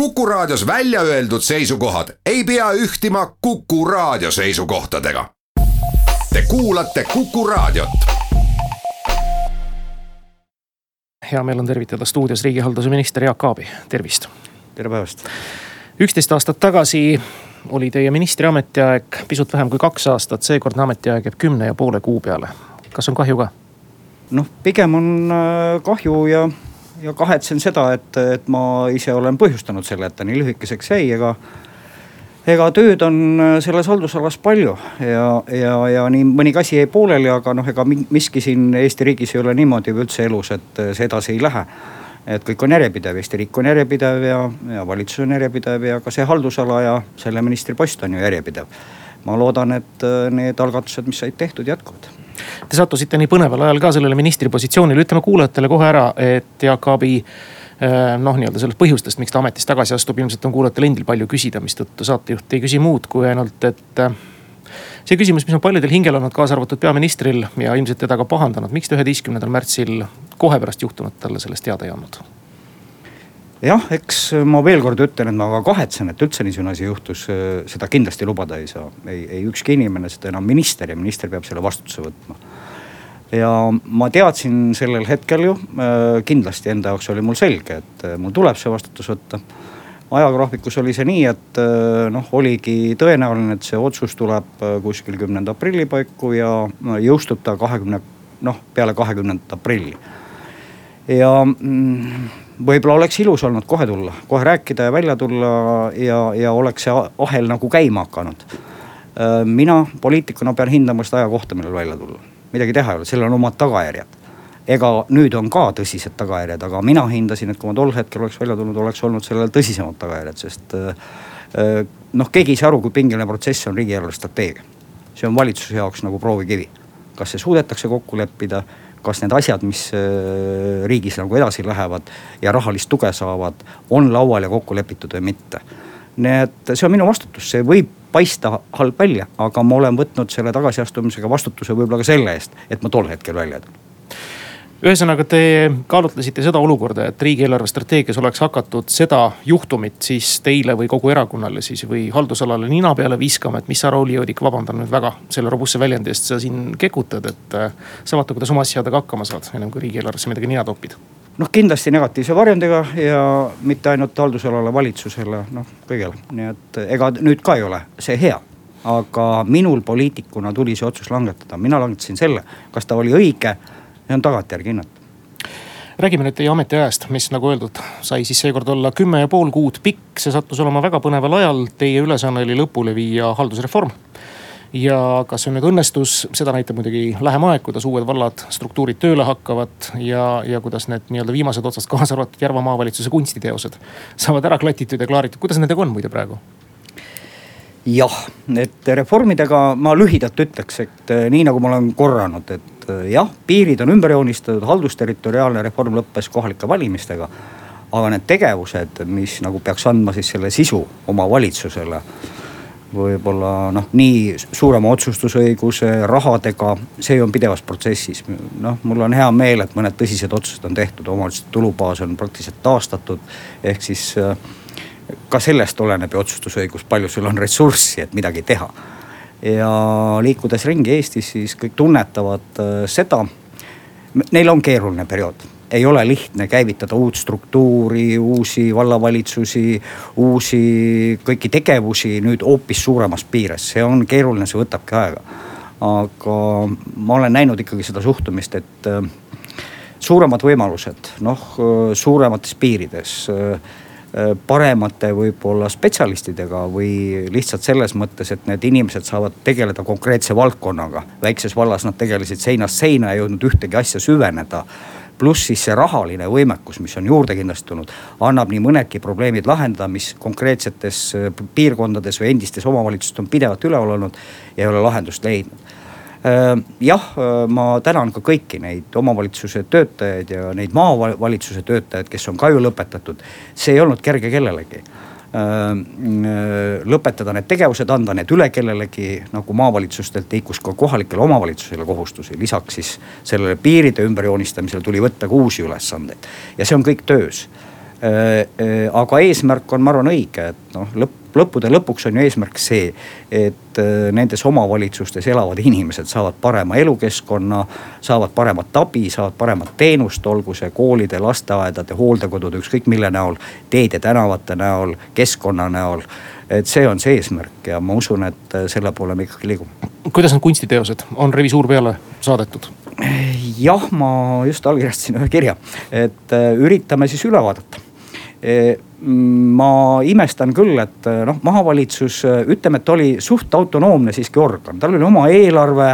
Kuku Raadios välja öeldud seisukohad ei pea ühtima Kuku Raadio seisukohtadega. Te kuulate Kuku Raadiot. hea meel on tervitada stuudios riigihalduse minister Jaak Aabi, tervist. tere päevast. üksteist aastat tagasi oli teie ministri ametiaeg pisut vähem kui kaks aastat, seekordne ametiaeg jääb kümne ja poole kuu peale. kas on kahju ka? noh, pigem on äh, kahju ja ja kahetsen seda, et, et ma ise olen põhjustanud selle, et ta nii lühikeseks jäi, ega. ega tööd on äh, selles haldusalas palju ja, ja, ja nii mõnigi asi jäi pooleli, aga noh, ega miski siin Eesti riigis ei ole niimoodi või üldse elus, et äh, see edasi ei lähe et kõik on järjepidev, Eesti riik on järjepidev ja, ja valitsus on järjepidev ja ka see haldusala ja selle ministri post on ju järjepidev. ma loodan, et äh, need algatused, mis said tehtud, jätkuvad Te sattusite nii põneval ajal ka sellele ministri positsioonile, ütleme kuulajatele kohe ära, et Jaak Aabi äh, noh, nii-öelda sellest põhjustest, miks ta ametist tagasi astub, ilmselt on kuulajatel endil palju küsida, mistõttu saatejuht ei küsi muud kui ainult, et äh, see küsimus, mis on paljudel hingel olnud, kaasa arvatud peaministril ja ilmselt teda ka pahandanud, miks te üheteistkümnendal märtsil kohe pärast juhtunut talle sellest teada ei andnud? Jah, eks ma veel kord ütlen, et ma väga kahetsen, et üldse niisugune asi juhtus, seda kindlasti lubada ei saa. ei, ei ükski inimene, seda enam minister ja minister peab selle vastutuse võtma. ja ma teadsin sellel hetkel ju äh, kindlasti enda jaoks oli mul selge, et äh, mul tuleb see vastutus võtta. ajagraafikus oli see nii, et äh, noh, oligi tõenäoline, et see otsus tuleb kuskil kümnenda aprilli paiku ja jõustub ta kahekümne noh, peale kahekümnendat aprilli. ja mm, võib-olla oleks ilus olnud kohe tulla, kohe rääkida ja välja tulla ja, ja oleks see ahel nagu käima hakanud. Äh, mina poliitikuna pean hindama seda ajakohta, millal välja tulla, midagi teha ei ole, sellel on omad tagajärjed. ega nüüd on ka tõsised tagajärjed, aga mina hindasin, et kui ma tol hetkel oleks välja tulnud, oleks olnud sellel tõsisemad tagajärjed, sest äh, äh, noh, keegi ei saa aru, kui pingeline protsess on riigieelarve strateegia. see on valitsuse jaoks nagu proovikivi, kas see suudetakse kokku leppida kas need asjad, mis äh, riigis nagu edasi lähevad ja rahalist tuge saavad, on laual ja kokku lepitud või mitte. nii et see on minu vastutus, see võib paista halb välja, aga ma olen võtnud selle tagasiastumisega vastutuse võib-olla ka selle eest, et ma tol hetkel välja tulnud ühesõnaga, te kaalutlesite seda olukorda, et riigieelarve strateegias oleks hakatud seda juhtumit siis teile või kogu erakonnale siis või haldusalale nina peale viskama, et mis sa, Raul Jõudik, vabandan nüüd väga selle robustse väljendi eest, sa siin kekutad, et äh, sa vaata, kuidas oma asjadega hakkama saad, ennem kui riigieelarvesse midagi nina topid noh, kindlasti negatiivse varjundiga ja mitte ainult haldusalale, valitsusele, noh kõigele, nii et ega nüüd ka ei ole see hea. Aga minul poliitikuna tuli see otsus langetada, mina langetasin selle, kas ta oli õige see on tagantjärgi hinnata räägime nüüd teie ametiajast, mis nagu öeldud, sai siis seekord olla kümme ja pool kuud pikk, see sattus olema väga põneval ajal. Teie ülesanne oli lõpule viia haldusreform. ja kas see nüüd õnnestus, seda näitab muidugi lähem aeg, kuidas uued vallad, struktuurid tööle hakkavad ja, ja kuidas need nii-öelda viimased otsad, kaasa arvatud Järva maavalitsuse kunstiteosed saavad ära klatitud ja klaaritud, kuidas nendega on muide praegu? Jah, et reformidega ma lühidalt ütleks, et eh, nii nagu ma olen korranud, et eh, jah, piirid on ümber joonistatud, haldusterritoriaalne reform lõppes kohalike valimistega. aga need tegevused, mis nagu peaks andma siis selle sisu omavalitsusele võib-olla noh, nii suurema otsustusõiguse, rahadega, see on pidevas protsessis. noh, mul on hea meel, et mõned tõsised otsused on tehtud, omavalitsuste tulubaas on praktiliselt taastatud. ehk siis äh, ka sellest oleneb ju otsustusõigus, palju sul on ressurssi, et midagi teha. ja liikudes ringi Eestis, siis kõik tunnetavad äh, seda. Neil on keeruline periood, ei ole lihtne käivitada uut struktuuri, uusi vallavalitsusi, uusi kõiki tegevusi nüüd hoopis suuremas piires, see on keeruline, see võtabki aega. aga ma olen näinud ikkagi seda suhtumist, et äh, suuremad võimalused, noh suuremates piirides Äh, paremate võib-olla spetsialistidega või lihtsalt selles mõttes, et need inimesed saavad tegeleda konkreetse valdkonnaga. väikses vallas nad tegelesid seinast seina, ei jõudnud ühtegi asja süveneda pluss siis see rahaline võimekus, mis on juurde kindlasti tulnud, annab nii mõnedki probleemid lahendada, mis konkreetsetes äh, piirkondades või endistes omavalitsustes on pidevalt üleval olnud ja ei ole lahendust leidnud Äh, jah, äh, ma tänan ka kõiki neid omavalitsuse töötajaid ja neid maavalitsuse töötajaid, kes on ka ju lõpetatud. see ei olnud kerge kellelegi äh, lõpetada need tegevused, anda need üle kellelegi, nagu maavalitsustelt liikus ka kohalikele omavalitsusele kohustusi. lisaks siis sellele piiride ümberjoonistamisele tuli võtta ka uusi ülesandeid ja see on kõik töös aga eesmärk on, ma arvan, õige, et noh, lõpp lõppude lõpuks on ju eesmärk see, et äh, nendes omavalitsustes elavad inimesed saavad parema elukeskkonna, saavad paremat abi, saavad paremat teenust, olgu see koolide, lasteaedade, hooldekodude, ükskõik mille näol, teede, tänavate näol, keskkonna näol et see on see eesmärk ja ma usun, et äh, selle poole me ikkagi liigume. kuidas need kunstiteosed, on revisuur peale saadetud? jah, ma just allkirjastasin ühe kirja, et äh, üritame siis üle vaadata ma imestan küll, et noh, maavalitsus ütleme, et oli suht autonoomne siiski organ, tal oli oma eelarve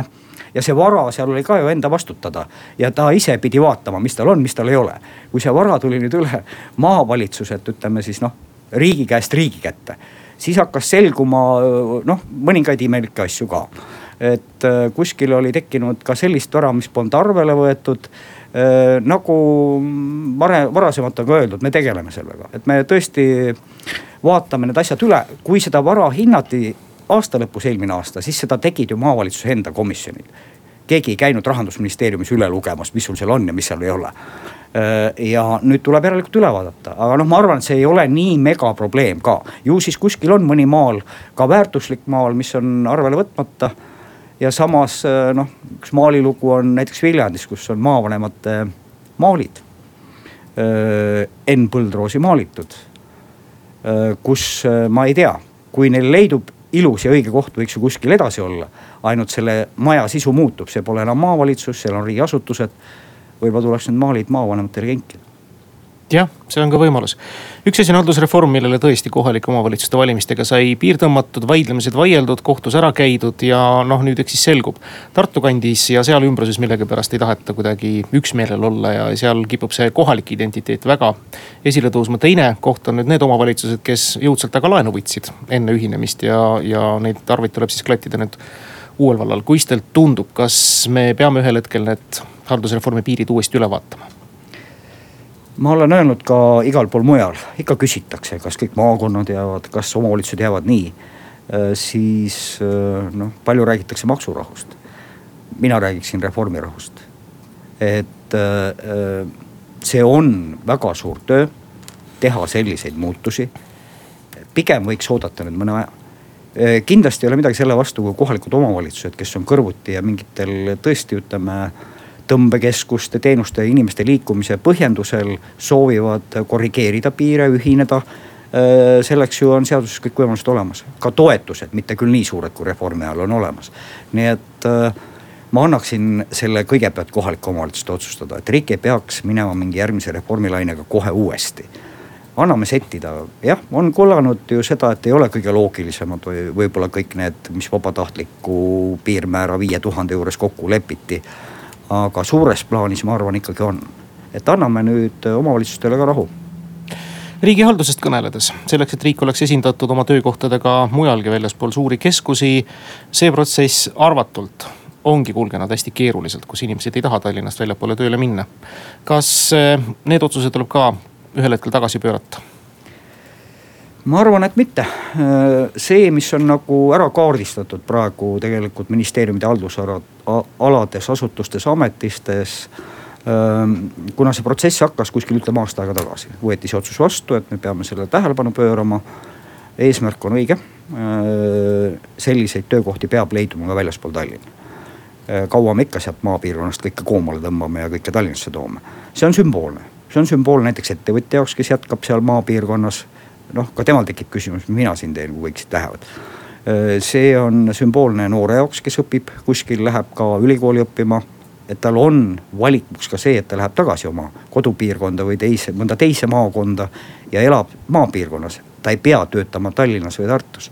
ja see vara seal oli ka ju enda vastutada. ja ta ise pidi vaatama, mis tal on, mis tal ei ole. kui see vara tuli nüüd üle maavalitsuselt, ütleme siis noh, riigi käest riigi kätte. siis hakkas selguma noh, mõningaid imelikke asju ka. et kuskil oli tekkinud ka sellist vara, mis polnud arvele võetud nagu vare, varasemalt on ka öeldud, me tegeleme sellega, et me tõesti vaatame need asjad üle, kui seda vara hinnati aasta lõpus eelmine aasta, siis seda tegid ju maavalitsuse enda komisjonid. keegi ei käinud rahandusministeeriumis üle lugemas, mis sul seal on ja mis seal ei ole. Äh, ja nüüd tuleb järelikult üle vaadata, aga noh, ma arvan, et see ei ole nii megaprobleem ka, ju siis kuskil on mõni maal, ka väärtuslik maal, mis on arvele võtmata ja samas äh, noh, üks maalilugu on näiteks Viljandis, kus on maavanemate maalid. Äh, Enn Põldroosi maalitud. Äh, kus ma ei tea, kui neil leidub ilus ja õige koht, võiks ju kuskil edasi olla. ainult selle maja sisu muutub, see pole enam maavalitsus, seal on riigiasutused. võib-olla tuleks need maalid maavanematele kinkida jah, see on ka võimalus. üks asi on haldusreform, millele tõesti kohalike omavalitsuste valimistega sai piir tõmmatud, vaidlemised vaieldud, kohtus ära käidud ja noh, nüüd eks siis selgub. Tartu kandis ja seal ümbruses millegipärast ei taheta kuidagi üksmeelel olla ja seal kipub see kohalik identiteet väga esile tõusma. teine koht on nüüd need omavalitsused, kes jõudsalt aga laenu võtsid enne ühinemist ja, ja neid arveid tuleb siis klattida nüüd uuel vallal. kuidas teile tundub, kas me peame ühel hetkel need haldusreformi piirid uuesti üle vaatama? Ma olen öelnud ka igal pool mujal, ikka küsitakse, kas kõik maakonnad jäävad, kas omavalitsused jäävad nii. Äh, siis äh, noh, palju räägitakse maksurahust. mina räägiksin reformirahust. et äh, see on väga suur töö, teha selliseid muutusi. pigem võiks oodata nüüd mõne aja kindlasti ei ole midagi selle vastu, kui kohalikud omavalitsused, kes on kõrvuti ja mingitel tõesti ütleme tõmbekeskuste, teenuste ja inimeste liikumise põhjendusel soovivad korrigeerida piire, ühineda äh, selleks ju on seaduses kõik võimalused olemas, ka toetused, mitte küll nii suured kui reformi ajal on olemas. nii et äh, ma annaksin selle kõigepealt kohalike omavalitsuste otsustada, et riik ei peaks minema mingi järgmise reformilainega kohe uuesti. anname settida, jah, on kõlanud ju seda, et ei ole kõige loogilisemad või võib-olla kõik need, mis vabatahtliku piirmäära viie tuhande juures kokku lepiti aga suures plaanis ma arvan ikkagi on, et anname nüüd omavalitsustele ka rahu riigihaldusest kõneledes, selleks, et riik oleks esindatud oma töökohtadega mujalgi väljaspool suuri keskusi, see protsess arvatult ongi kulgenud hästi keeruliselt, kus inimesed ei taha Tallinnast väljapoole tööle minna. kas eh, need otsused tuleb ka ühel hetkel tagasi pöörata? Ma arvan, et mitte. see, mis on nagu ära kaardistatud praegu tegelikult ministeeriumide haldusalades, asutustes, ametistes. kuna see protsess hakkas kuskil ütleme aasta aega tagasi, võeti see otsus vastu, et me peame sellele tähelepanu pöörama. eesmärk on õige. selliseid töökohti peab leiduma ka väljaspool Tallinna kaua me ikka sealt maapiirkonnast kõike koomale tõmbame ja kõike Tallinnasse toome. see on sümboolne, see on sümboolne näiteks ettevõtja jaoks, kes jätkab seal maapiirkonnas noh, ka temal tekib küsimus, mina siin teen, kui kõik siit lähevad. see on sümboolne noore jaoks, kes õpib kuskil, läheb ka ülikooli õppima. et tal on valikuks ka see, et ta läheb tagasi oma kodupiirkonda või teise, mõnda teise maakonda ja elab maapiirkonnas. ta ei pea töötama Tallinnas või Tartus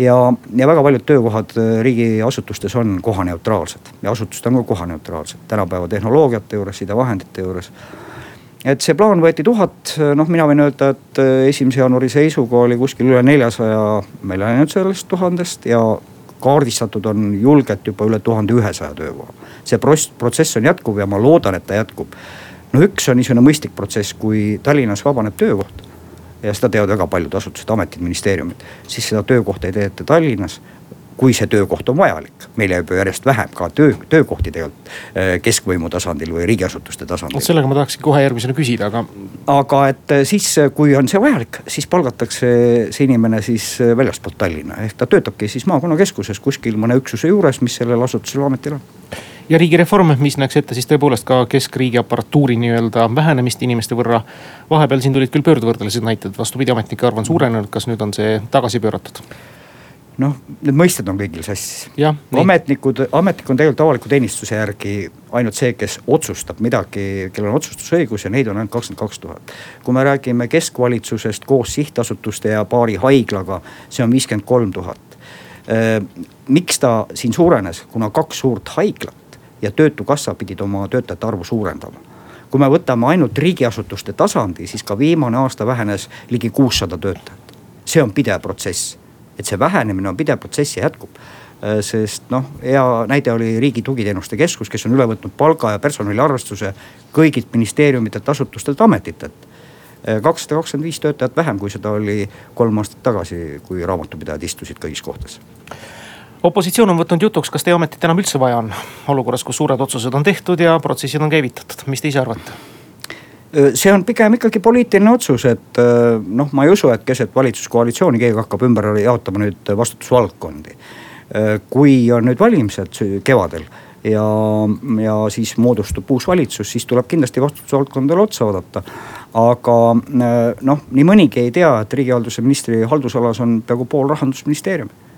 ja, ja väga paljud töökohad riigiasutustes on kohaneutraalsed ja asutused on ka kohaneutraalsed tänapäeva tehnoloogiate juures, sidevahendite juures et see plaan võeti tuhat, noh, mina võin öelda, et äh, esimese jaanuari seisuga oli kuskil üle neljasaja meil ainult sellest tuhandest ja kaardistatud on julgelt juba üle tuhande ühesaja töökoha. see protsess on jätkuv ja ma loodan, et ta jätkub. no üks on niisugune mõistlik protsess, kui Tallinnas vabaneb töökoht ja seda teevad väga paljud asutused, ametid, ministeeriumid, siis seda töökohta ei teeta Tallinnas kui see töökoht on vajalik. meil jääb ju järjest vähem ka töö, töökohti tegelikult keskvõimu tasandil või riigiasutuste tasandil. sellega ma tahakski kohe järgmisena küsida, aga. aga et siis, kui on see vajalik, siis palgatakse see inimene siis väljastpoolt Tallinna, ehk ta töötabki siis maakonnakeskuses kuskil mõne üksuse juures, mis sellel asutusel, ametil on ja riigireform, mis näeks ette siis tõepoolest ka keskriigi aparatuuri nii-öelda vähenemist inimeste võrra. vahepeal siin tulid küll pöördvõrdelised näited, vastupidi, ametnike arv on suurenenud, kas nüüd on see tagasi pööratud? Noh, need mõisted on kõigil sassis. ametnikud, ametnik on tegelikult avaliku teenistuse järgi ainult see, kes otsustab midagi, kellel on otsustusõigus ja neid on ainult kakskümmend kaks tuhat. kui me räägime keskvalitsusest koos sihtasutuste ja paari haiglaga, see on viiskümmend kolm tuhat. miks ta siin suurenes, kuna kaks suurt haiglat ja töötukassa pidid oma töötajate arvu suurendama kui me võtame ainult riigiasutuste tasandi, siis ka viimane aasta vähenes ligi kuussada töötajat. see on pidev protsess, et see vähenemine on pidev protsess ja jätkub. Äh, sest noh, hea näide oli Riigi Tugiteenuste Keskus, kes on üle võtnud palga ja personali arvestuse kõigilt ministeeriumitelt, asutustelt, ametitelt. Äh, kakssada kakskümmend viis töötajat vähem, kui seda oli kolm aastat tagasi, kui raamatupidajad istusid kõigis kohtades opositsioon on võtnud jutuks, kas teie ametit enam üldse vaja on, olukorras, kus suured otsused on tehtud ja protsessid on käivitatud, mis te ise arvate? See on pigem ikkagi poliitiline otsus, et noh, ma ei usu, et keset valitsuskoalitsiooni keegi hakkab ümber jaotama nüüd vastutusvaldkondi. kui on nüüd valimised kevadel ja, ja siis moodustub uus valitsus, siis tuleb kindlasti vastutusvaldkondadele otsa vaadata. aga noh, nii mõnigi ei tea, et riigihalduse ministri haldusalas on peaaegu pool rahandusministeeriumi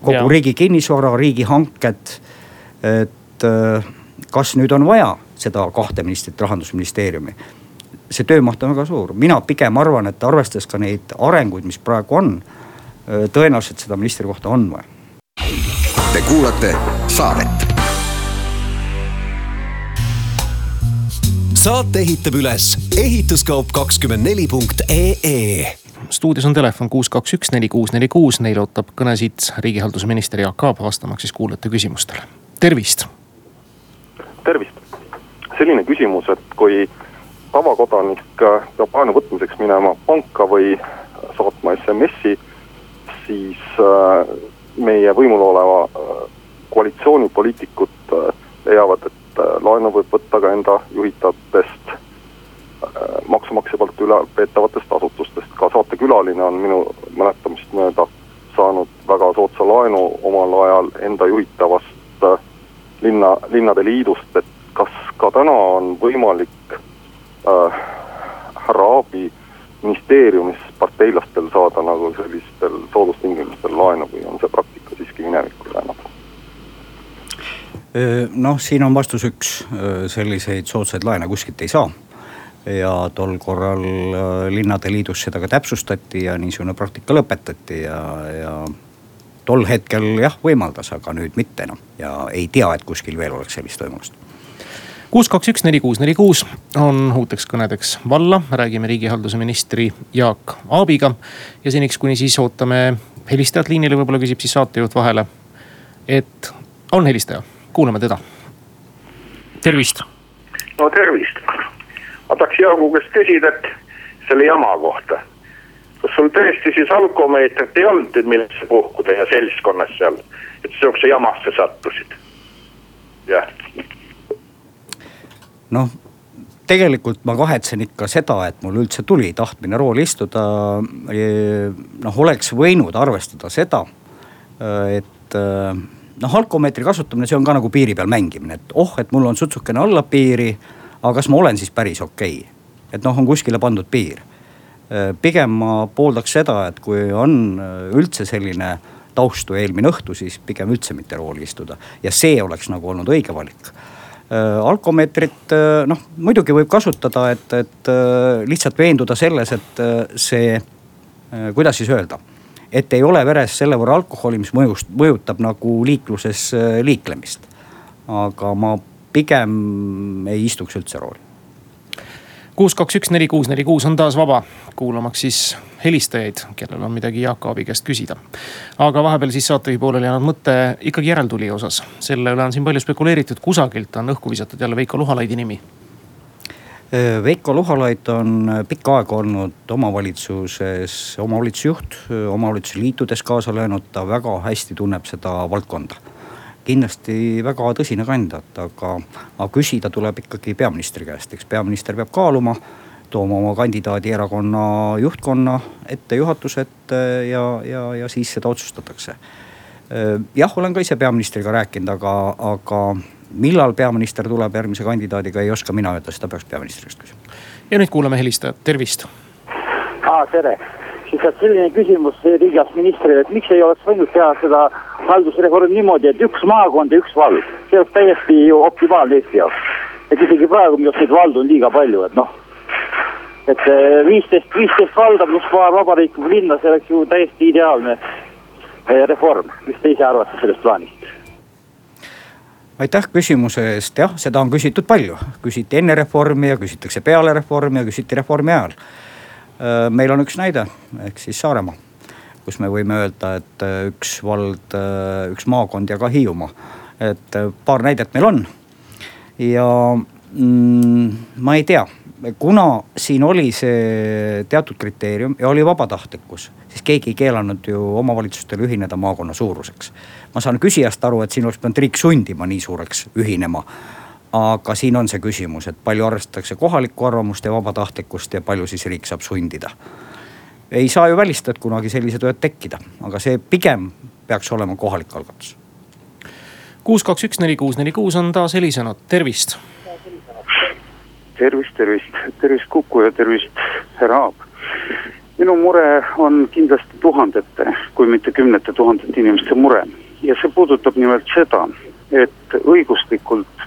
kogu ja. riigi kinnisvara, riigihanked. et äh, kas nüüd on vaja seda kahte ministrit rahandusministeeriumi? See töömaht on väga suur, mina pigem arvan, et arvestades ka neid arenguid, mis praegu on, tõenäoliselt seda ministrikohta on vaja. Te kuulate saadet. saate ehitab üles ehituskaup kakskümmend neli punkt ee stuudios on telefon kuus, kaks, üks, neli, kuus, neli, kuus, neile ootab kõnesid riigihalduse minister Jaak Aab vastamaks siis kuulajate küsimustele. tervist. tervist, selline küsimus, et kui tavakodanik peab laenu võtmiseks minema panka või saatma SMS-i, siis äh, meie võimul oleva äh, koalitsioonipoliitikud äh, leiavad, et laenu võib võtta ka enda juhitavatest maksumaksja poolt ülalpeetavatest asutustest. ka saatekülaline on minu mäletamist mööda saanud väga soodsa laenu omal ajal enda juhitavast linna, linnade liidust, et kas ka täna on võimalik äh, härra Aabi ministeeriumis parteilastel saada nagu sellistel soodustingimustel laenu või on see praktika siiski minevikku jäänud? noh, siin on vastus üks, selliseid soodsaid laene kuskilt ei saa. Ja tol korral äh, linnade liidus seda ka täpsustati ja niisugune praktika lõpetati ja, ja tol hetkel jah, võimaldas, aga nüüd mitte enam ja ei tea, et kuskil veel oleks sellist võimalust kuus, kaks, üks, neli, kuus, neli, kuus on uuteks kõnedeks valla, räägime riigihalduse ministri Jaak Aabiga. ja seniks, kuni siis ootame helistajat liinile, võib-olla küsib siis saatejuht vahele. et on helistaja, kuulame teda. tervist. no tervist ma tahaks Jaagu käest küsida, et selle jama kohta. kas sul tõesti siis alkomeetrit ei olnud, et millesse puhkuda ja seltskonnas seal, et sihukese jamasse sattusid? jah. Noh tegelikult ma kahetsen ikka seda, et mul üldse tuli tahtmine rooli istuda. noh, oleks võinud arvestada seda, et noh, alkomeetri kasutamine, see on ka nagu piiri peal mängimine, et oh, et mul on sutsukene alla piiri aga kas ma olen siis päris okei okay?? et noh, on kuskile pandud piir. Äh, pigem ma pooldaks seda, et kui on äh, üldse selline taustu eelmine õhtu, siis pigem üldse mitte rooli istuda ja see oleks nagu olnud õige valik äh, alkomeetrit noh, muidugi võib kasutada, et, et lihtsalt veenduda selles, et see, kuidas siis öelda. et ei ole veres selle võrra alkoholi, mis mõjust, mõjutab nagu liikluses liiklemist. aga ma pigem ei istuks üldse rooli. Kuus, kaks, üks, neli, kuus, neli, kuus on taas vaba, kuulamaks siis helistajaid, kellel on midagi Jaak Aabi käest küsida. aga vahepeal siis saatejuhi pooleli jäänud mõte ikkagi järeltulija osas. selle üle on siin palju spekuleeritud, kusagilt on õhku visatud jälle Veiko Luhalaidi nimi Veiko Luhalaid on pikka aega olnud omavalitsuses omavalitsusjuht, omavalitsuse liitudes kaasa löönud, ta väga hästi tunneb seda valdkonda. Kindlasti väga tõsine kandidaat, aga, aga küsida tuleb ikkagi peaministri käest, eks peaminister peab kaaluma, tooma oma kandidaadi erakonna juhtkonna ette, juhatuse ette ja, ja, ja siis seda otsustatakse. jah, olen ka ise peaministriga rääkinud, aga, aga millal peaminister tuleb järgmise kandidaadiga, ei oska mina öelda, seda peaks peaministri käest küsima. ja nüüd kuulame helistajat, tervist. aa, tere. Siis on selline küsimus riigiabi ministrile, et miks ei oleks võinud teha seda haldusreformi niimoodi, et üks maakond ja üks vald. see oleks täiesti ju optimaalne Eesti jaoks. et isegi praegu minu arust neid valdu on liiga palju, et noh. et eh, viisteist, viisteist valda pluss paar vabariiklikku linna, see oleks ju täiesti ideaalne eh, reform. mis te ise arvate sellest plaanist? aitäh küsimuse eest, jah, seda on küsitud palju, küsiti enne reformi ja küsitakse peale reformi ja küsiti reformi ajal. Äh, meil on üks näide, ehk siis Saaremaa, kus me võime öelda, et äh, üks vald, äh, üks maakond ja ka Hiiumaa. et paar näidet meil on. ja mm, ma ei tea, kuna siin oli see teatud kriteerium ja oli vabatahtlikkus, siis keegi ei keelanud ju omavalitsustel ühineda maakonna suuruseks ma saan küsijast aru, et siin oleks pidanud riik sundima nii suureks ühinema. Aga siin on see küsimus, et palju arvestatakse kohalikku arvamust ja vabatahtlikkust ja palju siis riik saab sundida. ei saa ju välistada, et kunagi sellised võivad tekkida, aga see pigem peaks olema kohalik algatus. kuus, kaks, üks, neli, kuus, neli, kuus on taas helisenud, tervist. tervist, tervist, tervist Kuku ja tervist härra Aab minu mure on kindlasti tuhandete, kui mitte kümnete tuhandete inimeste mure ja see puudutab nimelt seda, et õiguslikult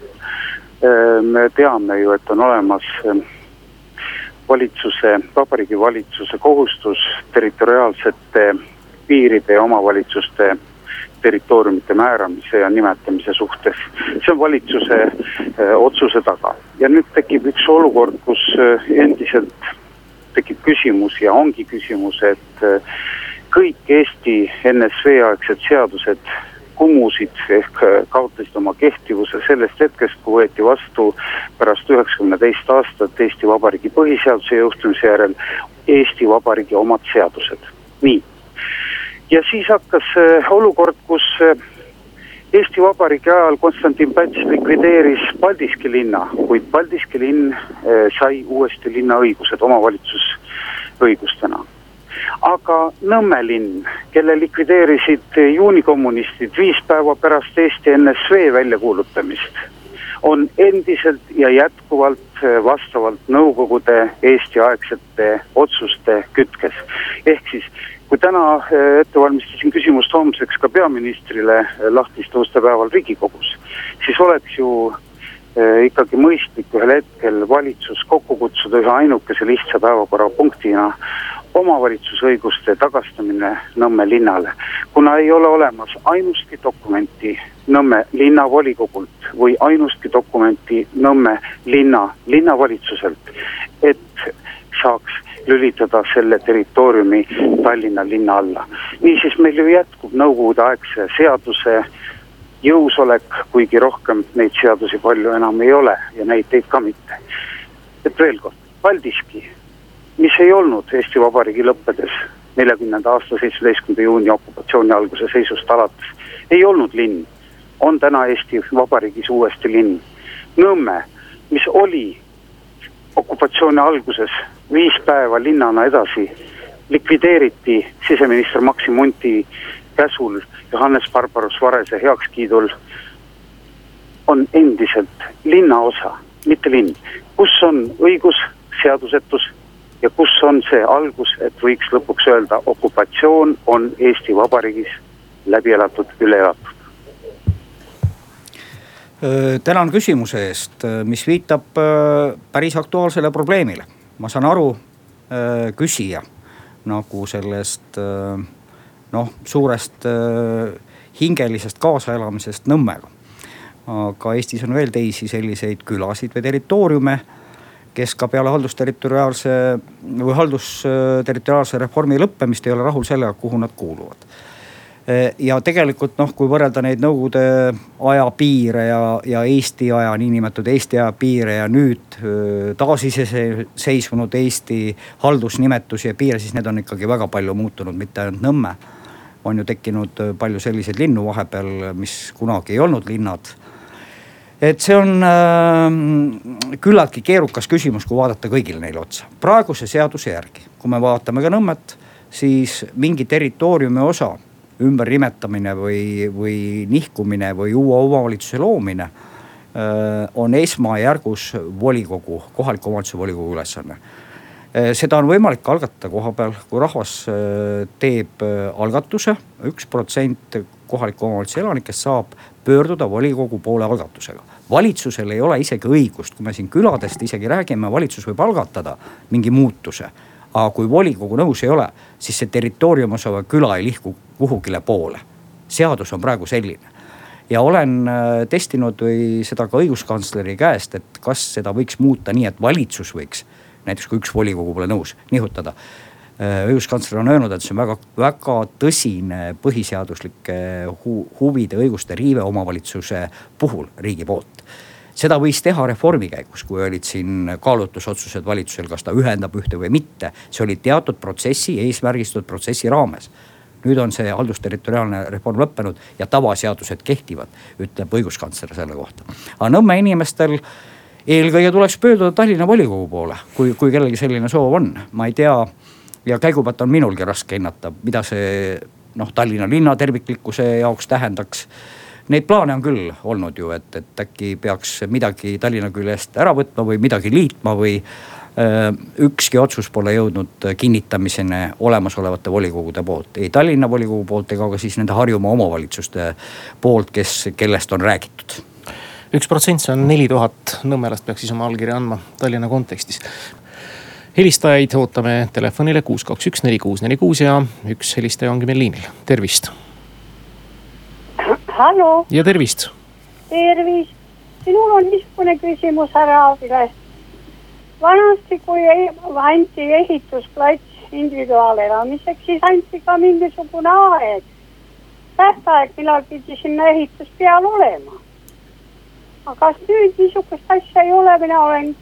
me teame ju, et on olemas äh, valitsuse, Vabariigi Valitsuse kohustus territoriaalsete piiride ja omavalitsuste territooriumite määramise ja nimetamise suhtes. see on valitsuse äh, otsuse taga ja nüüd tekib üks olukord, kus endiselt tekib küsimus ja ongi küsimus, et kõik Eesti NSV aegsed seadused kumusid ehk äh, kaotasid oma kehtivuse sellest hetkest, kui võeti vastu pärast üheksakümne teist aastat Eesti Vabariigi põhiseaduse jõustumise järel Eesti Vabariigi omad seadused. nii. ja siis hakkas äh, olukord, kus äh, Eesti Vabariigi ajal Konstantin Päts likvideeris Paldiski linna, kuid Paldiski linn sai uuesti linnaõigused omavalitsusõigustena aga Nõmme linn, kelle likvideerisid juunikommunistid viis päeva pärast Eesti NSV väljakuulutamist, on endiselt ja jätkuvalt vastavalt Nõukogude Eesti-aegsete otsuste kütkes. ehk siis kui täna eh, ette valmistasin küsimust homseks ka peaministrile eh, lahtiste uste päeval Riigikogus, siis oleks ju eh, ikkagi mõistlik ühel hetkel valitsus kokku kutsuda ühe ainukese lihtsa päevakorrapunktina omavalitsusõiguste tagastamine Nõmme linnale. kuna ei ole olemas ainustki dokumenti Nõmme linnavolikogult või ainustki dokumenti Nõmme linna, linnavalitsuselt, et saaks lülitada selle territooriumi Tallinna linna alla. niisiis meil ju jätkub nõukogudeaegse seaduse jõusolek, kuigi rohkem neid seadusi palju enam ei ole ja näiteid ka mitte. et veel kord, Paldiski mis ei olnud Eesti Vabariigi lõppedes neljakümnenda aasta seitsmeteistkümnenda juuni okupatsiooni alguse seisust alates, ei olnud linn, on täna Eesti Vabariigis uuesti linn. Nõmme, mis oli okupatsiooni alguses viis päeva linnana edasi, likvideeriti siseminister Maksim Munti käsul Johannes Barbaros Varese heakskiidul, on endiselt linnaosa, mitte linn, kus on õigus, seadusetus ja kus on see algus, et võiks lõpuks öelda, okupatsioon on Eesti Vabariigis läbi elatud, üle elatud? tänan küsimuse eest, mis viitab päris aktuaalsele probleemile. ma saan aru küsija nagu sellest noh, suurest hingelisest kaasaelamisest Nõmmega. aga Eestis on veel teisi selliseid külasid või territooriume kes ka peale haldusterritoriaalse või haldusterritoriaalse reformi lõppemist ei ole rahul sellega, kuhu nad kuuluvad. ja tegelikult noh, kui võrrelda neid nõukogude aja piire ja, ja Eesti aja, niinimetatud Eesti aja piire ja nüüd taasiseseisvunud Eesti haldusnimetusi ja piire, siis need on ikkagi väga palju muutunud, mitte ainult Nõmme. on ju tekkinud palju selliseid linnu vahepeal, mis kunagi ei olnud linnad et see on äh, küllaltki keerukas küsimus, kui vaadata kõigile neile otsa. praeguse seaduse järgi, kui me vaatame ka Nõmmet, siis mingi territooriumi osa ümbernimetamine või, või nihkumine või uue omavalitsuse loomine äh, on esmajärgus volikogu, kohaliku omavalitsuse volikogu ülesanne äh, seda on võimalik algatada koha peal, kui rahvas äh, teeb algatuse, üks protsent kohaliku omavalitsuse elanikest saab pöörduda volikogu poole algatusega valitsusel ei ole isegi õigust, kui me siin küladest isegi räägime, valitsus võib algatada mingi muutuse. aga kui volikogu nõus ei ole, siis see territooriumi osa küla ei lihku kuhugile poole. seadus on praegu selline ja olen äh, testinud või seda ka õiguskantsleri käest, et kas seda võiks muuta nii, et valitsus võiks näiteks kui üks volikogu pole nõus, nihutada õiguskantsler on öelnud, et see on väga, väga tõsine põhiseaduslike hu huvide, õiguste riive omavalitsuse puhul riigi poolt. seda võis teha reformi käigus, kui olid siin kaalutlusotsused valitsusel, kas ta ühendab ühte või mitte. see oli teatud protsessi, eesmärgistatud protsessi raames. nüüd on see haldusterritoriaalne reform lõppenud ja tavaseadused kehtivad, ütleb õiguskantsler selle kohta. aga Nõmme inimestel eelkõige tuleks pöörduda Tallinna volikogu poole, kui, kui kellelgi selline soov on, ma ei tea ja käigupealt on minulgi raske hinnata, mida see noh, Tallinna linna terviklikkuse jaoks tähendaks. Neid plaane on küll olnud ju, et, et äkki peaks midagi Tallinna küljest ära võtma või midagi liitma või ükski otsus pole jõudnud kinnitamiseni olemasolevate volikogude poolt, ei Tallinna volikogu poolt ega ka siis nende Harjumaa omavalitsuste poolt, kes, kellest on räägitud. Üks protsent, see on neli tuhat nõmelast peaks siis oma allkirja andma Tallinna kontekstis helistajaid ootame telefonile kuus, kaks, üks, neli, kuus, neli, kuus ja üks helistaja ongi meil liinil, tervist. hallo. ja tervist. tervist, minul on niisugune küsimus härra Aabile. vanasti, kui anti ehitusplats individuaalelamiseks, siis anti ka mingisugune aeg, tähtaeg, millal pidi sinna ehitus peal olema. aga kas nüüd niisugust asja ei ole, mina olen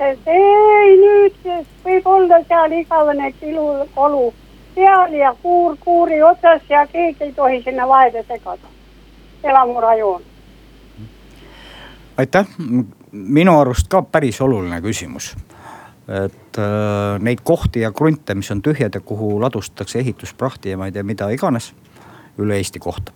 et ei nüüd võib olla seal igavene kilukolu peal ja kuur kuuri otsas ja keegi ei tohi sinna vahele segada. elamurajoon. aitäh, minu arust ka päris oluline küsimus et äh, neid kohti ja krunte, mis on tühjad ja kuhu ladustatakse ehitusprahti ja ma ei tea, mida iganes üle Eesti kohta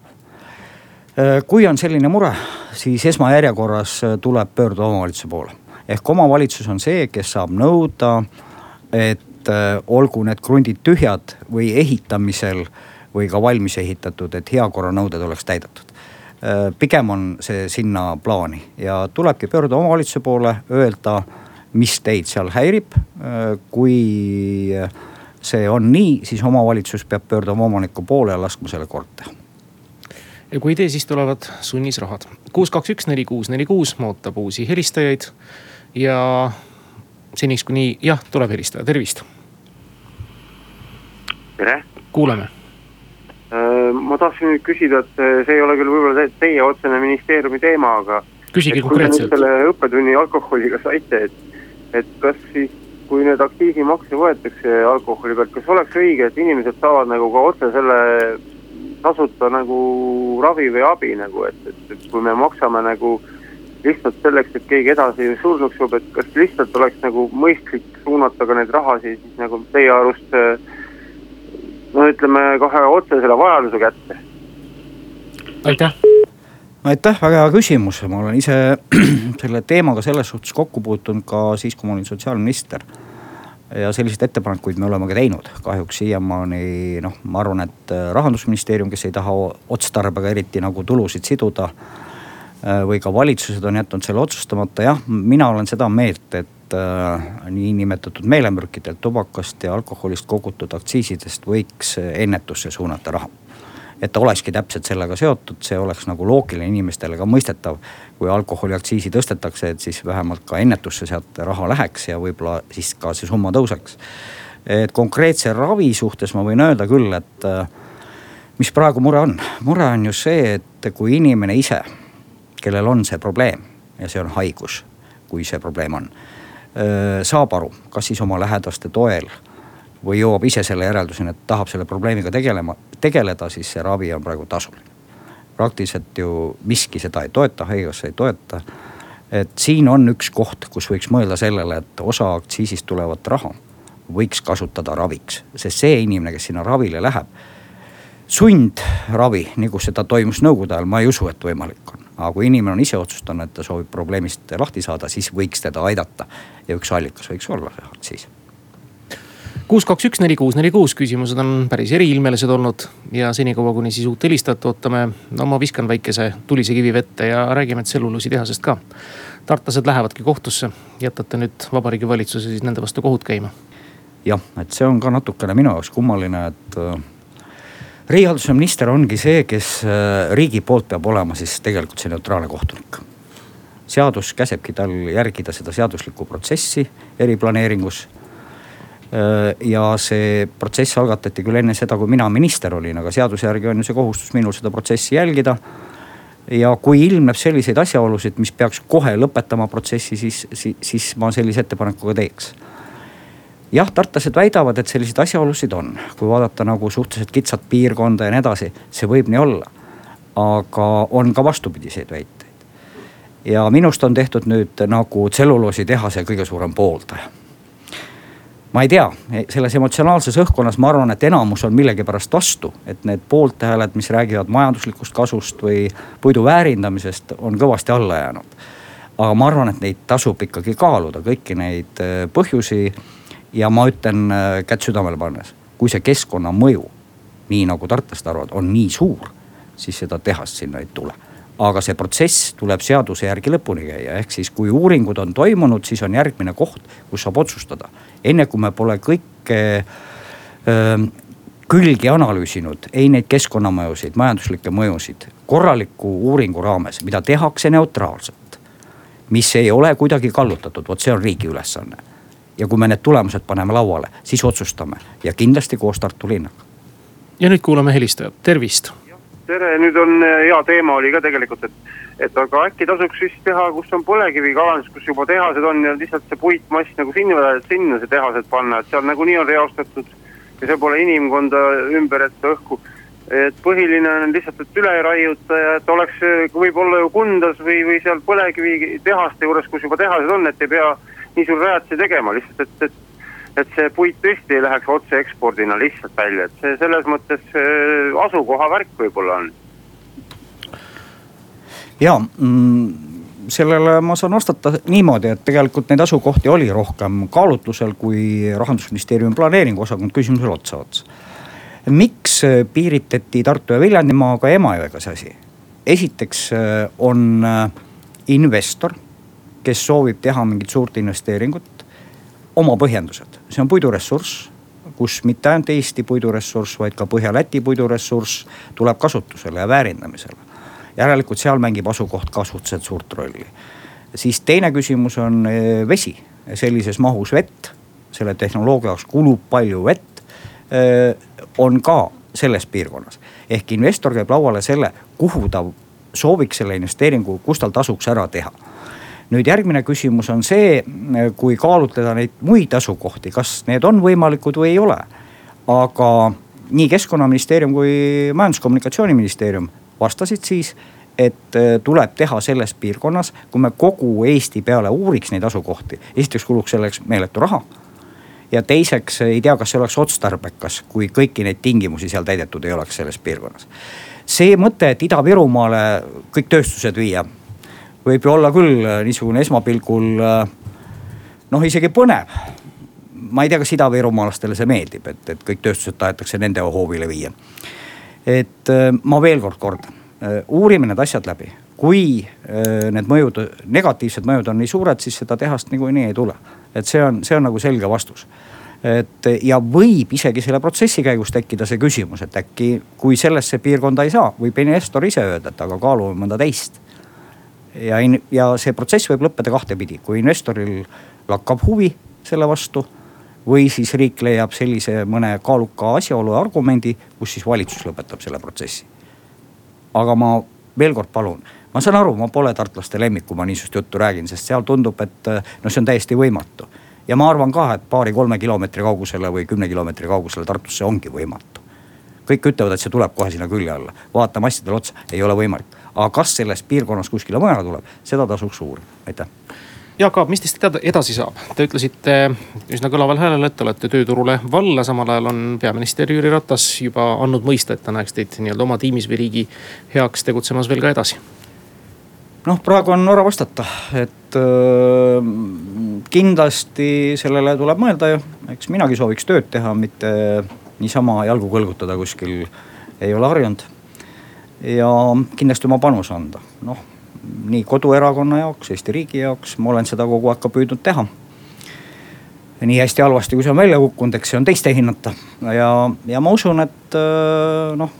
äh,. kui on selline mure, siis esmajärjekorras tuleb pöörduda omavalitsuse poole ehk omavalitsus on see, kes saab nõuda, et äh, olgu need krundid tühjad või ehitamisel või ka valmis ehitatud, et heakorranõuded oleks täidetud äh,. pigem on see sinna plaani ja tulebki pöörduda omavalitsuse poole, öelda, mis teid seal häirib äh,. kui see on nii, siis omavalitsus peab pöörduma omaniku poole ja laskma selle korda teha ja kui ei tee, siis tulevad sunnisrahad. kuus, kaks, üks, neli, kuus, neli, kuus ootab uusi helistajaid ja seniks kuni jah, tuleb helistada, tervist. tere. kuuleme. Äh, ma tahtsin nüüd küsida, et äh, see ei ole küll võib-olla teie otsene ministeeriumi teema, aga. küsige konkreetselt. selle õppetunni alkoholiga saite, et, et kas siis, kui need aktsiisimakse võetakse alkoholi pealt, kas oleks õige, et inimesed saavad nagu ka otse selle tasuta nagu ravi või abi nagu, et, et, et kui me maksame nagu lihtsalt selleks, et keegi edasi surnuks joob, et kas lihtsalt oleks nagu mõistlik suunata ka neid rahasid siis nagu teie arust no ütleme kohe otsesele vajaduse kätte? aitäh. aitäh, väga hea küsimus, ma olen ise selle teemaga selles suhtes kokku puutunud ka siis, kui ma olin sotsiaalminister ja selliseid ettepanekuid me oleme ka teinud, kahjuks siiamaani noh, ma arvan, et rahandusministeerium, kes ei taha otstarbega eriti nagu tulusid siduda Äh, või ka valitsused on jätnud selle otsustamata, jah, mina olen seda meelt, et äh, niinimetatud meelemürkidelt, tubakast ja alkoholist kogutud aktsiisidest võiks ennetusse suunata raha. et ta olekski täpselt sellega seotud, see oleks nagu loogiline inimestele ka mõistetav. kui alkoholiaktsiisi tõstetakse, et siis vähemalt ka ennetusse sealt raha läheks ja võib-olla siis ka see summa tõuseks. et konkreetse ravi suhtes ma võin öelda küll, et äh, mis praegu mure on? mure on ju see, et kui inimene ise, kellel on see probleem ja see on haigus, kui see probleem on, saab aru, kas siis oma lähedaste toel või jõuab ise selle järelduseni, et tahab selle probleemiga tegelema, tegeleda, siis see ravi on praegu tasuline. praktiliselt ju miski seda ei toeta, haigekassa ei toeta. et siin on üks koht, kus võiks mõelda sellele, et osa aktsiisist tulevat raha võiks kasutada raviks, sest see inimene, kes sinna ravile läheb sundravi, nagu seda toimus nõukogude ajal, ma ei usu, et võimalik on. Aga kui inimene on ise otsustanud, et ta soovib probleemist lahti saada, siis võiks teda aidata. ja üks allikas võiks olla aktsiis kuus, kaks, üks, neli, kuus, neli, kuus küsimused on päris eriilmelised olnud ja senikaua, kuni siis uut helistajat ootame. no ma viskan väikese tulise kivi vette ja räägime tselluloositehasest ka. tartlased lähevadki kohtusse, jätate nüüd Vabariigi Valitsuse siis nende vastu kohut käima? jah, et see on ka natukene minu jaoks kummaline, et riigihalduse minister ongi see, kes äh, riigi poolt peab olema siis tegelikult see neutraalne kohtunik. seadus käsebki tal järgida seda seaduslikku protsessi eriplaneeringus. Äh, ja see protsess algatati küll enne seda, kui mina minister olin, aga seaduse järgi on ju see kohustus minul seda protsessi jälgida. ja kui ilmneb selliseid asjaolusid, mis peaks kohe lõpetama protsessi, siis, siis, siis ma sellise ettepaneku ka teeks jah, tartlased väidavad, et selliseid asjaolusid on, kui vaadata nagu suhteliselt kitsat piirkonda ja nii edasi, see võib nii olla. aga on ka vastupidiseid väiteid. ja minust on tehtud nüüd nagu tselluloositehase kõige suurem pooldaja. ma ei tea, selles emotsionaalses õhkkonnas ma arvan, et enamus on millegipärast vastu, et need poolthääled, mis räägivad majanduslikust kasust või puidu väärindamisest, on kõvasti alla jäänud. aga ma arvan, et neid tasub ikkagi kaaluda, kõiki neid äh, põhjusi ja ma ütlen äh, kätt südamele pannes, kui see keskkonnamõju, nii nagu tartlased arvavad, on nii suur, siis seda tehast sinna ei tule aga see protsess tuleb seaduse järgi lõpuni käia, ehk siis kui uuringud on toimunud, siis on järgmine koht, kus saab otsustada. enne kui me pole kõike öö, külgi analüüsinud, ei neid keskkonnamõjusid, majanduslikke mõjusid, korraliku uuringu raames, mida tehakse neutraalselt. mis ei ole kuidagi kallutatud, vot see on riigi ülesanne ja kui me need tulemused paneme lauale, siis otsustame ja kindlasti koos Tartu linnaga. ja nüüd kuulame helistajat, tervist. tere, nüüd on eh, hea teema oli ka tegelikult, et, et aga äkki tasuks siis teha, kus on põlevkivikaevandus, kus juba tehased on ja lihtsalt see puitmass nagu sinna, sinna see tehased panna, et seal nagunii on reostatud. ja seal pole inimkonda ümber, et õhku et põhiline on lihtsalt, et üle ei raiuta ja et oleks võib-olla ju Kundas või, või seal põlevkivitehaste juures, kus juba tehased on, et ei pea nii suur rajatise tegema lihtsalt, et, et et see puit tõesti ei läheks otse ekspordina lihtsalt välja, et see selles mõttes äh, asukoha värk võib-olla on. ja mm, sellele ma saan vastata niimoodi, et tegelikult neid asukohti oli rohkem kaalutlusel, kui rahandusministeeriumi planeeringuosakond küsimusele otsa otsa. miks piiritati Tartu ja Viljandimaaga Emajõega see asi? esiteks äh, on äh, investor kes soovib teha mingit suurt investeeringut, oma põhjendused, see on puiduressurss kus mitte ainult Eesti puiduressurss, vaid ka Põhja-Läti puiduressurss tuleb kasutusele ja väärindamisele. järelikult seal mängib asukoht ka suhteliselt suurt rolli. siis teine küsimus on eh, vesi, sellises mahus vett, selle tehnoloogia jaoks kulub palju vett. Eh, on ka selles piirkonnas, ehk investor käib lauale selle, kuhu ta sooviks selle investeeringu, kus tal tasuks ära teha nüüd järgmine küsimus on see, kui kaalutleda neid muid asukohti, kas need on võimalikud või ei ole. aga nii keskkonnaministeerium kui majandus-kommunikatsiooniministeerium vastasid siis, et äh, tuleb teha selles piirkonnas, kui me kogu Eesti peale uuriks neid asukohti, esiteks kuluks selleks meeletu raha ja teiseks ei tea, kas see oleks otstarbekas, kui kõiki neid tingimusi seal täidetud ei oleks selles piirkonnas. see mõte, et Ida-Virumaale kõik tööstused viia, võib ju olla küll äh, niisugune esmapilgul äh, noh, isegi põnev. ma ei tea, kas idavirumaalastele see meeldib, et, et kõik tööstused tahetakse nende hoovile viia. et äh, ma veel kord kordan, uurime need asjad läbi, kui need mõjud, negatiivsed mõjud on nii suured, siis seda tehast niikuinii ei tule. et see on, see on nagu selge vastus et ja võib isegi selle protsessi käigus tekkida see küsimus, et äkki kui sellesse piirkonda ei saa, võib investor ise öelda, et aga kaalume mõnda teist ja, ja see protsess võib lõppeda kahtepidi, kui investoril lakkab huvi selle vastu või siis riik leiab sellise mõne kaaluka asjaolu ja argumendi, kus siis valitsus lõpetab selle protsessi. aga ma veel kord palun, ma saan aru, ma pole tartlaste lemmik, kui ma niisugust juttu räägin, sest seal tundub, et noh, see on täiesti võimatu. ja ma arvan ka, et paari-kolme kilomeetri kaugusele või kümne kilomeetri kaugusele Tartusse ongi võimatu. kõik ütlevad, et see tuleb kohe sinna külje alla, vaatame asjadele otsa, ei ole võimalik. Aga kas selles piirkonnas kuskile mujale tuleb, seda tasuks uurida, aitäh Jaak Aab, mis teist edasi saab? Te ütlesite üsna kõlaval häälel, et te olete tööturule valla, samal ajal on peaminister Jüri Ratas juba andnud mõista, et ta näeks teid nii-öelda oma tiimis või riigi heaks tegutsemas veel ka edasi. noh, praegu on vara vastata, et äh, kindlasti sellele tuleb mõelda ju, eks minagi sooviks tööd teha, mitte niisama jalgu kõlgutada kuskil, ei ole harjunud. Ja kindlasti oma panuse anda, noh nii koduerakonna jaoks, Eesti riigi jaoks, ma olen seda kogu aeg ka püüdnud teha. nii hästi halvasti, kui see on välja kukkunud, eks see on teiste hinnata ja, ja ma usun, et äh, noh,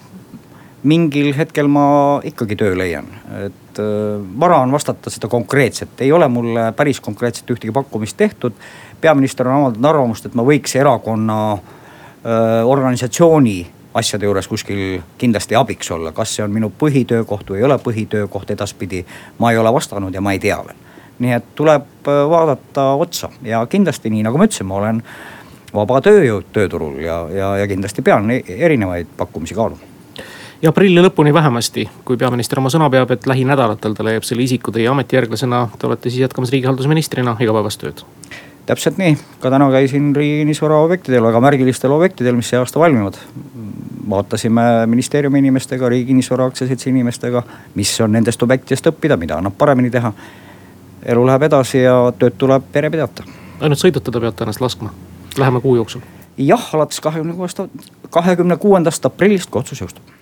mingil hetkel ma ikkagi töö leian, et äh, vara on vastata seda konkreetselt, ei ole mulle päris konkreetselt ühtegi pakkumist tehtud. peaminister on avaldanud arvamust, et ma võiks erakonna äh, organisatsiooni asjade juures kuskil kindlasti abiks olla, kas see on minu põhitöökoht või ei ole põhitöökoht edaspidi. ma ei ole vastanud ja ma ei tea veel. nii et tuleb äh, vaadata otsa ja kindlasti nii nagu ma ütlesin, ma olen vaba tööjõud tööturul ja, ja, ja kindlasti pean e-, erinevaid pakkumisi kaaluma ja aprilli lõpuni vähemasti, kui peaminister oma sõna peab, et lähinädalatel ta leiab selle isiku teie ametijärglasena, te olete siis jätkamas riigihalduse ministrina igapäevast tööd täpselt nii, ka täna käisin riigi kinnisvara objektidel, väga märgilistel objektidel, mis see aasta valmivad. vaatasime ministeeriumi inimestega, Riigi Kinnisvara Aktsiaseltsi inimestega, mis on nendest objektidest õppida, mida annab paremini teha. elu läheb edasi ja tööd tuleb pere pidada. ainult sõidutada peate ennast laskma, lähema kuu jooksul? jah, alates kahekümne kuuest, kahekümne kuuendast aprillist, kui otsus jõustub